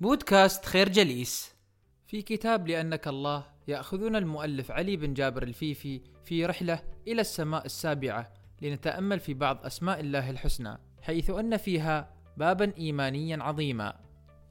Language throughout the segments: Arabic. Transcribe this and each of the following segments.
بودكاست خير جليس. في كتاب لأنك الله يأخذنا المؤلف علي بن جابر الفيفي في رحلة إلى السماء السابعة لنتأمل في بعض أسماء الله الحسنى حيث أن فيها بابا إيمانيا عظيما.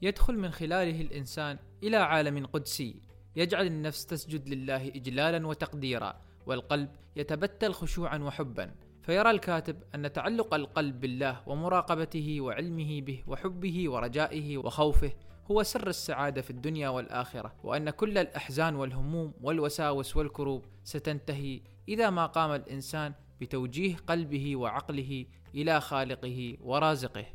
يدخل من خلاله الإنسان إلى عالم قدسي يجعل النفس تسجد لله إجلالا وتقديرا والقلب يتبتل خشوعا وحبا. فيرى الكاتب أن تعلق القلب بالله ومراقبته وعلمه به وحبه ورجائه وخوفه هو سر السعادة في الدنيا والآخرة، وأن كل الأحزان والهموم والوساوس والكروب ستنتهي إذا ما قام الإنسان بتوجيه قلبه وعقله إلى خالقه ورازقه.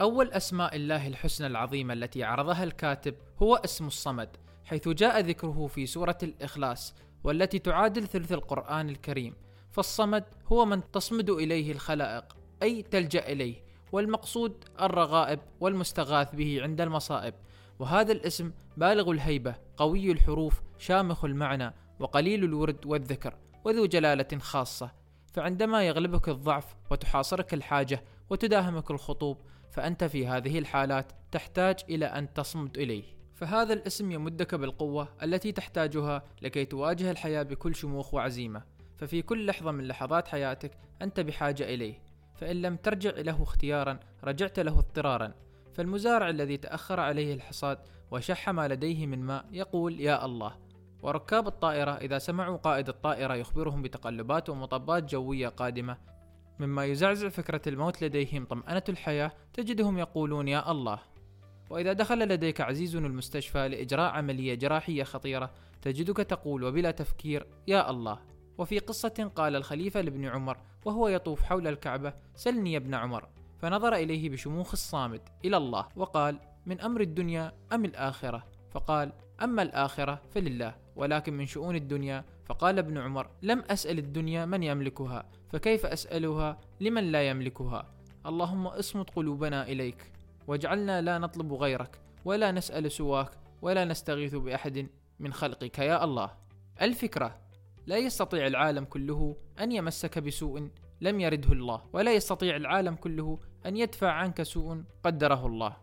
أول أسماء الله الحسنى العظيمة التي عرضها الكاتب هو اسم الصمد، حيث جاء ذكره في سورة الإخلاص، والتي تعادل ثلث القرآن الكريم، فالصمد هو من تصمد إليه الخلائق، أي تلجأ إليه، والمقصود الرغائب والمستغاث به عند المصائب. وهذا الاسم بالغ الهيبة قوي الحروف شامخ المعنى وقليل الورد والذكر وذو جلالة خاصة. فعندما يغلبك الضعف وتحاصرك الحاجة وتداهمك الخطوب فأنت في هذه الحالات تحتاج إلى أن تصمد إليه. فهذا الاسم يمدك بالقوة التي تحتاجها لكي تواجه الحياة بكل شموخ وعزيمة. ففي كل لحظة من لحظات حياتك أنت بحاجة إليه. فإن لم ترجع له اختيارا رجعت له اضطرارا. فالمزارع الذي تأخر عليه الحصاد وشح ما لديه من ماء يقول يا الله. وركاب الطائرة إذا سمعوا قائد الطائرة يخبرهم بتقلبات ومطبات جوية قادمة مما يزعزع فكرة الموت لديهم طمأنة الحياة تجدهم يقولون يا الله. وإذا دخل لديك عزيز المستشفى لإجراء عملية جراحية خطيرة تجدك تقول وبلا تفكير يا الله. وفي قصة قال الخليفة لابن عمر وهو يطوف حول الكعبة سلني يا ابن عمر. فنظر إليه بشموخ الصامت إلى الله وقال من أمر الدنيا أم الآخرة؟ فقال أما الآخرة فلله ولكن من شؤون الدنيا. فقال ابن عمر لم أسأل الدنيا من يملكها فكيف أسألها لمن لا يملكها؟ اللهم اصمت قلوبنا إليك واجعلنا لا نطلب غيرك ولا نسأل سواك ولا نستغيث بأحد من خلقك يا الله. الفكرة لا يستطيع العالم كله أن يمسك بسوء لم يرده الله ولا يستطيع العالم كله أن يدفع عنك سوء قدره الله.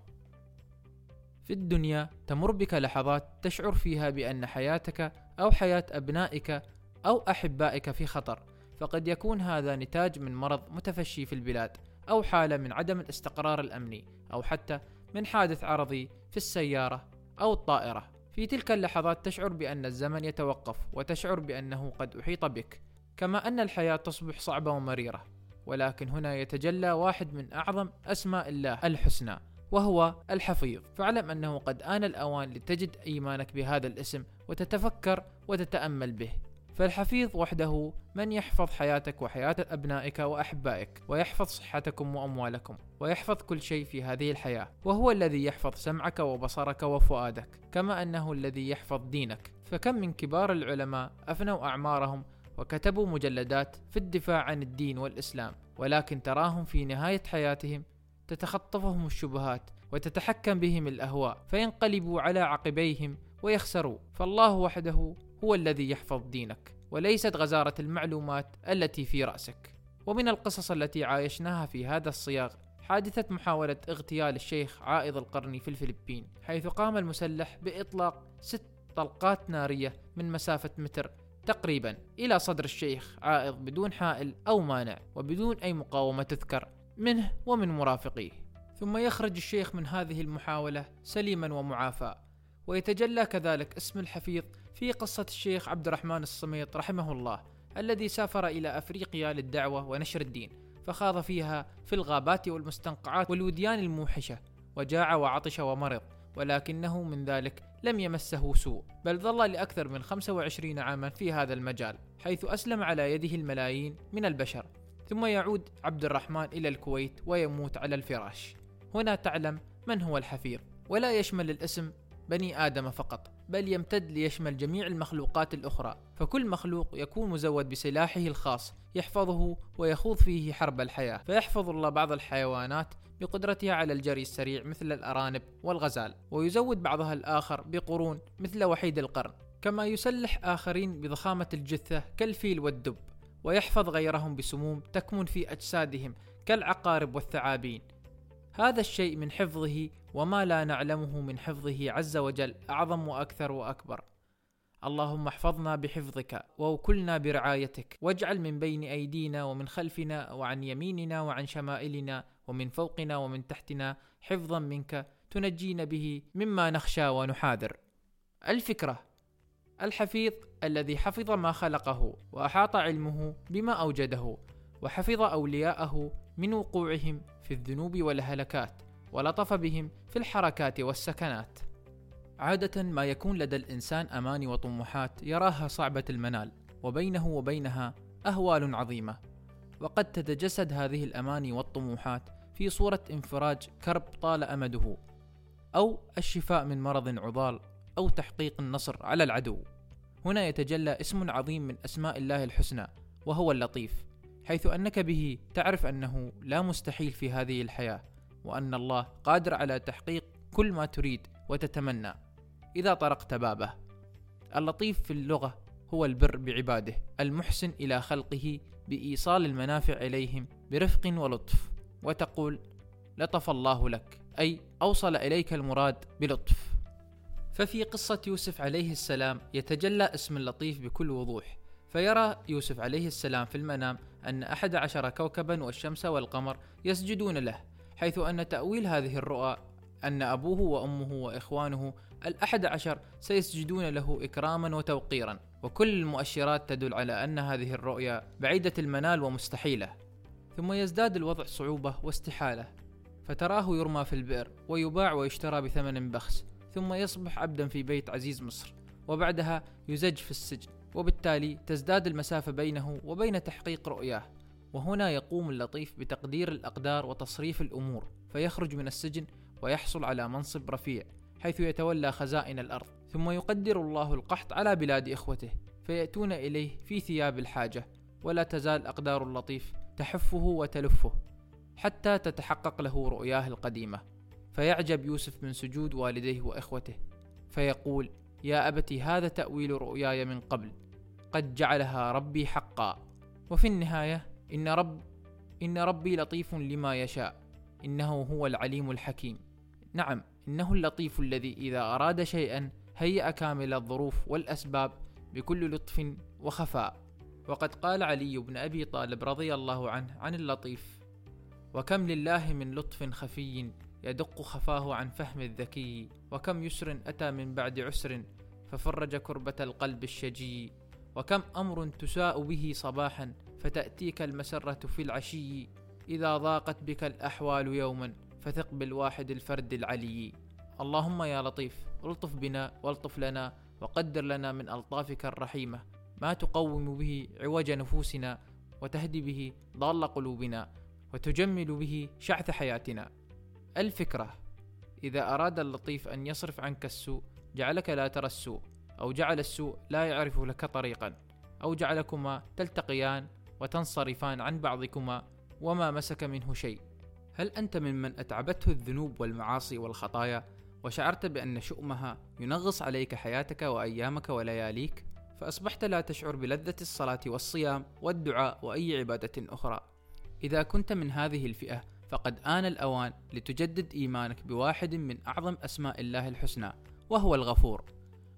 في الدنيا تمر بك لحظات تشعر فيها بأن حياتك أو حياة أبنائك أو أحبائك في خطر فقد يكون هذا نتاج من مرض متفشي في البلاد أو حالة من عدم الاستقرار الأمني أو حتى من حادث عرضي في السيارة أو الطائرة. في تلك اللحظات تشعر بأن الزمن يتوقف وتشعر بأنه قد أحيط بك كما أن الحياة تصبح صعبة ومريرة ولكن هنا يتجلى واحد من أعظم أسماء الله الحسنى وهو الحفيظ. فاعلم أنه قد آن الأوان لتجد إيمانك بهذا الاسم وتتفكر وتتأمل به. فالحفيظ وحده من يحفظ حياتك وحياة أبنائك وأحبائك ويحفظ صحتكم وأموالكم ويحفظ كل شيء في هذه الحياة وهو الذي يحفظ سمعك وبصرك وفؤادك كما أنه الذي يحفظ دينك. فكم من كبار العلماء أفنوا أعمارهم وكتبوا مجلدات في الدفاع عن الدين والإسلام ولكن تراهم في نهاية حياتهم تتخطفهم الشبهات وتتحكم بهم الأهواء فينقلبوا على عقبيهم ويخسروا. فالله وحده هو الذي يحفظ دينك وليست غزارة المعلومات التي في رأسك. ومن القصص التي عايشناها في هذا الصياغ حادثة محاولة اغتيال الشيخ عائض القرني في الفلبين حيث قام المسلح بإطلاق ست طلقات نارية من مسافة متر تقريبا إلى صدر الشيخ عائض بدون حائل أو مانع وبدون أي مقاومة تذكر منه ومن مرافقيه. ثم يخرج الشيخ من هذه المحاولة سليما ومعافى ويتجلى كذلك اسم الحفيظ في قصة الشيخ عبد الرحمن الصميط رحمه الله الذي سافر إلى أفريقيا للدعوة ونشر الدين فخاض فيها في الغابات والمستنقعات والوديان الموحشة وجاع وعطش ومرض ولكنه من ذلك لم يمسه سوء بل ظل لأكثر من 25 عاما في هذا المجال حيث أسلم على يده الملايين من البشر ثم يعود عبد الرحمن إلى الكويت ويموت على الفراش. هنا تعلم من هو الحفيظ ولا يشمل الاسم بني آدم فقط بل يمتد ليشمل جميع المخلوقات الأخرى. فكل مخلوق يكون مزود بسلاحه الخاص يحفظه ويخوض فيه حرب الحياة. فيحفظ الله بعض الحيوانات بقدرتها على الجري السريع مثل الأرانب والغزال ويزود بعضها الآخر بقرون مثل وحيد القرن. كما يسلح آخرين بضخامة الجثة كالفيل والدب ويحفظ غيرهم بسموم تكمن في أجسادهم كالعقارب والثعابين. هذا الشيء من حفظه وما لا نعلمه من حفظه عز وجل أعظم وأكثر وأكبر. اللهم احفظنا بحفظك ووكلنا برعايتك واجعل من بين أيدينا ومن خلفنا وعن يميننا وعن شمائلنا ومن فوقنا ومن تحتنا حفظا منك تنجينا به مما نخشى ونحاذر. الفكرة الحفيظ الذي حفظ ما خلقه وأحاط علمه بما أوجده وحفظ أولياءه من وقوعهم في الذنوب والهلكات ولطف بهم في الحركات والسكنات. عادة ما يكون لدى الإنسان أماني وطموحات يراها صعبة المنال وبينه وبينها أهوال عظيمة. وقد تتجسد هذه الأماني والطموحات في صورة انفراج كرب طال أمده أو الشفاء من مرض عضال أو تحقيق النصر على العدو. هنا يتجلى اسم عظيم من أسماء الله الحسنى وهو اللطيف. حيث أنك به تعرف أنه لا مستحيل في هذه الحياة وأن الله قادر على تحقيق كل ما تريد وتتمنى إذا طرقت بابه. اللطيف في اللغة هو البر بعباده المحسن إلى خلقه بإيصال المنافع إليهم برفق ولطف وتقول لطف الله لك أي أوصل إليك المراد بلطف. ففي قصة يوسف عليه السلام يتجلى اسم اللطيف بكل وضوح. فيرى يوسف عليه السلام في المنام أن أحد عشر كوكبا والشمس والقمر يسجدون له حيث أن تأويل هذه الرؤى أن أبوه وأمه وإخوانه الأحد عشر سيسجدون له إكراما وتوقيرا. وكل المؤشرات تدل على أن هذه الرؤيا بعيدة المنال ومستحيلة. ثم يزداد الوضع صعوبة واستحالة فتراه يرمى في البئر ويباع ويشترى بثمن بخس ثم يصبح عبدا في بيت عزيز مصر وبعدها يزج في السجن. وبالتالي تزداد المسافة بينه وبين تحقيق رؤياه. وهنا يقوم اللطيف بتقدير الأقدار وتصريف الأمور فيخرج من السجن ويحصل على منصب رفيع حيث يتولى خزائن الأرض. ثم يقدر الله القحط على بلاد إخوته فيأتون إليه في ثياب الحاجة ولا تزال أقدار اللطيف تحفه وتلفه حتى تتحقق له رؤياه القديمة. فيعجب يوسف من سجود والديه وإخوته فيقول يا أبت هذا تأويل رؤياي من قبل. قد جعلها ربي حقا. وفي النهاية إن رب إن ربي لطيف لما يشاء. إنه هو العليم الحكيم. نعم إنه اللطيف الذي إذا أراد شيئا هيأ كامل الظروف والأسباب بكل لطف وخفاء. وقد قال علي بن أبي طالب رضي الله عنه عن اللطيف وكم لله من لطف خفي يدق خفاه عن فهم الذكي وكم يسر أتى من بعد عسر ففرج كربة القلب الشجي. وكم أمر تساء به صباحا فتأتيك المسرة في العشي. إذا ضاقت بك الأحوال يوما فثق بالواحد الفرد العلي. اللهم يا لطيف ألطف بنا والطف لنا وقدر لنا من ألطافك الرحيمة. ما تقوم به عوج نفوسنا وتهدي به ضال قلوبنا وتجمل به شعث حياتنا. الفكرة إذا أراد اللطيف أن يصرف عنك السوء جعلك لا ترى السوء أو جعل السوء لا يعرف لك طريقا أو جعلكما تلتقيان وتنصرفان عن بعضكما وما مسك منه شيء هل أنت ممن أتعبته الذنوب والمعاصي والخطايا وشعرت بأن شؤمها ينغص عليك حياتك وأيامك ولياليك؟ فأصبحت لا تشعر بلذة الصلاة والصيام والدعاء وأي عبادة أخرى. إذا كنت من هذه الفئة فقد آن الأوان لتجدد إيمانك بواحد من أعظم أسماء الله الحسنى وهو الغفور.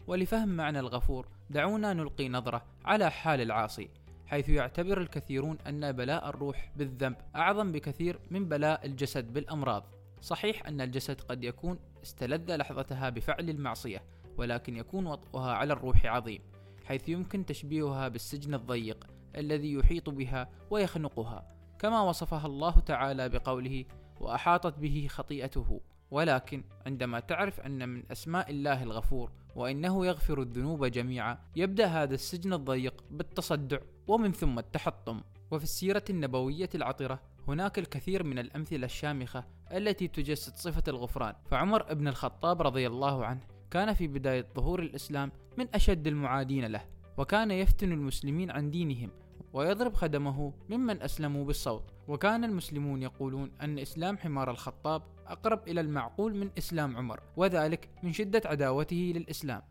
ولفهم معنى الغفور دعونا نلقي نظرة على حال العاصي حيث يعتبر الكثيرون أن بلاء الروح بالذنب أعظم بكثير من بلاء الجسد بالأمراض صحيح أن الجسد قد يكون استلذ لحظتها بفعل المعصية ولكن يكون وطئها على الروح عظيم حيث يمكن تشبيهها بالسجن الضيق الذي يحيط بها ويخنقها كما وصفها الله تعالى بقوله وأحاطت به خطيئته. ولكن عندما تعرف أن من أسماء الله الغفور وإنه يغفر الذنوب جميعا يبدأ هذا السجن الضيق بالتصدع ومن ثم التحطم. وفي السيرة النبوية العطرة هناك الكثير من الأمثلة الشامخة التي تجسد صفة الغفران. فعمر بن الخطاب رضي الله عنه كان في بداية ظهور الإسلام من أشد المعادين له وكان يفتن المسلمين عن دينهم ويضرب خدمه ممن أسلموا بالصوت. وكان المسلمون يقولون أن إسلام حمار الخطاب أقرب إلى المعقول من إسلام عمر وذلك من شدة عداوته للإسلام.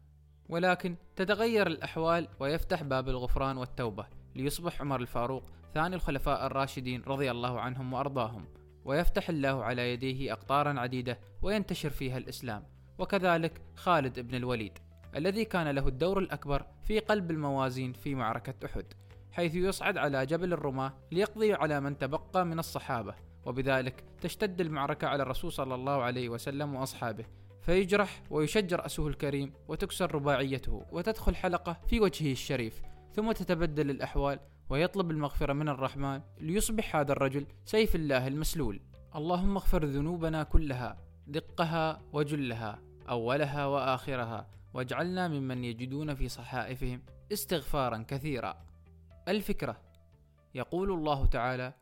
ولكن تتغير الأحوال ويفتح باب الغفران والتوبة ليصبح عمر الفاروق ثاني الخلفاء الراشدين رضي الله عنهم وأرضاهم. ويفتح الله على يديه أقطارا عديدة وينتشر فيها الإسلام وكذلك خالد بن الوليد الذي كان له الدور الأكبر في قلب الموازين في معركة أحد. حيث يصعد على جبل الرماة ليقضي على من تبقى من الصحابة وبذلك تشتد المعركة على الرسول صلى الله عليه وسلم وأصحابه. فيجرح ويشج رأسه الكريم وتكسر رباعيته وتدخل حلقة في وجهه الشريف ثم تتبدل الأحوال ويطلب المغفرة من الرحمن ليصبح هذا الرجل سيف الله المسلول. اللهم اغفر ذنوبنا كلها دقها وجلها أولها وآخرها واجعلنا ممن يجدون في صحائفهم استغفارا كثيرا. الفكرة. يقول الله تعالى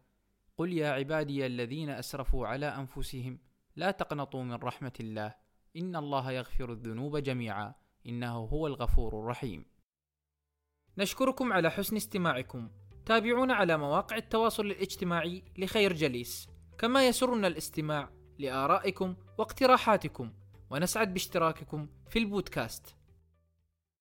قل يا عبادي الذين أسرفوا على أنفسهم لا تقنطوا من رحمة الله إن الله يغفر الذنوب جميعا إنه هو الغفور الرحيم. نشكركم على حسن استماعكم. تابعونا على مواقع التواصل الاجتماعي لخير جليس. كما يسرنا الاستماع لآرائكم واقتراحاتكم. ونسعد باشتراككم في البودكاست.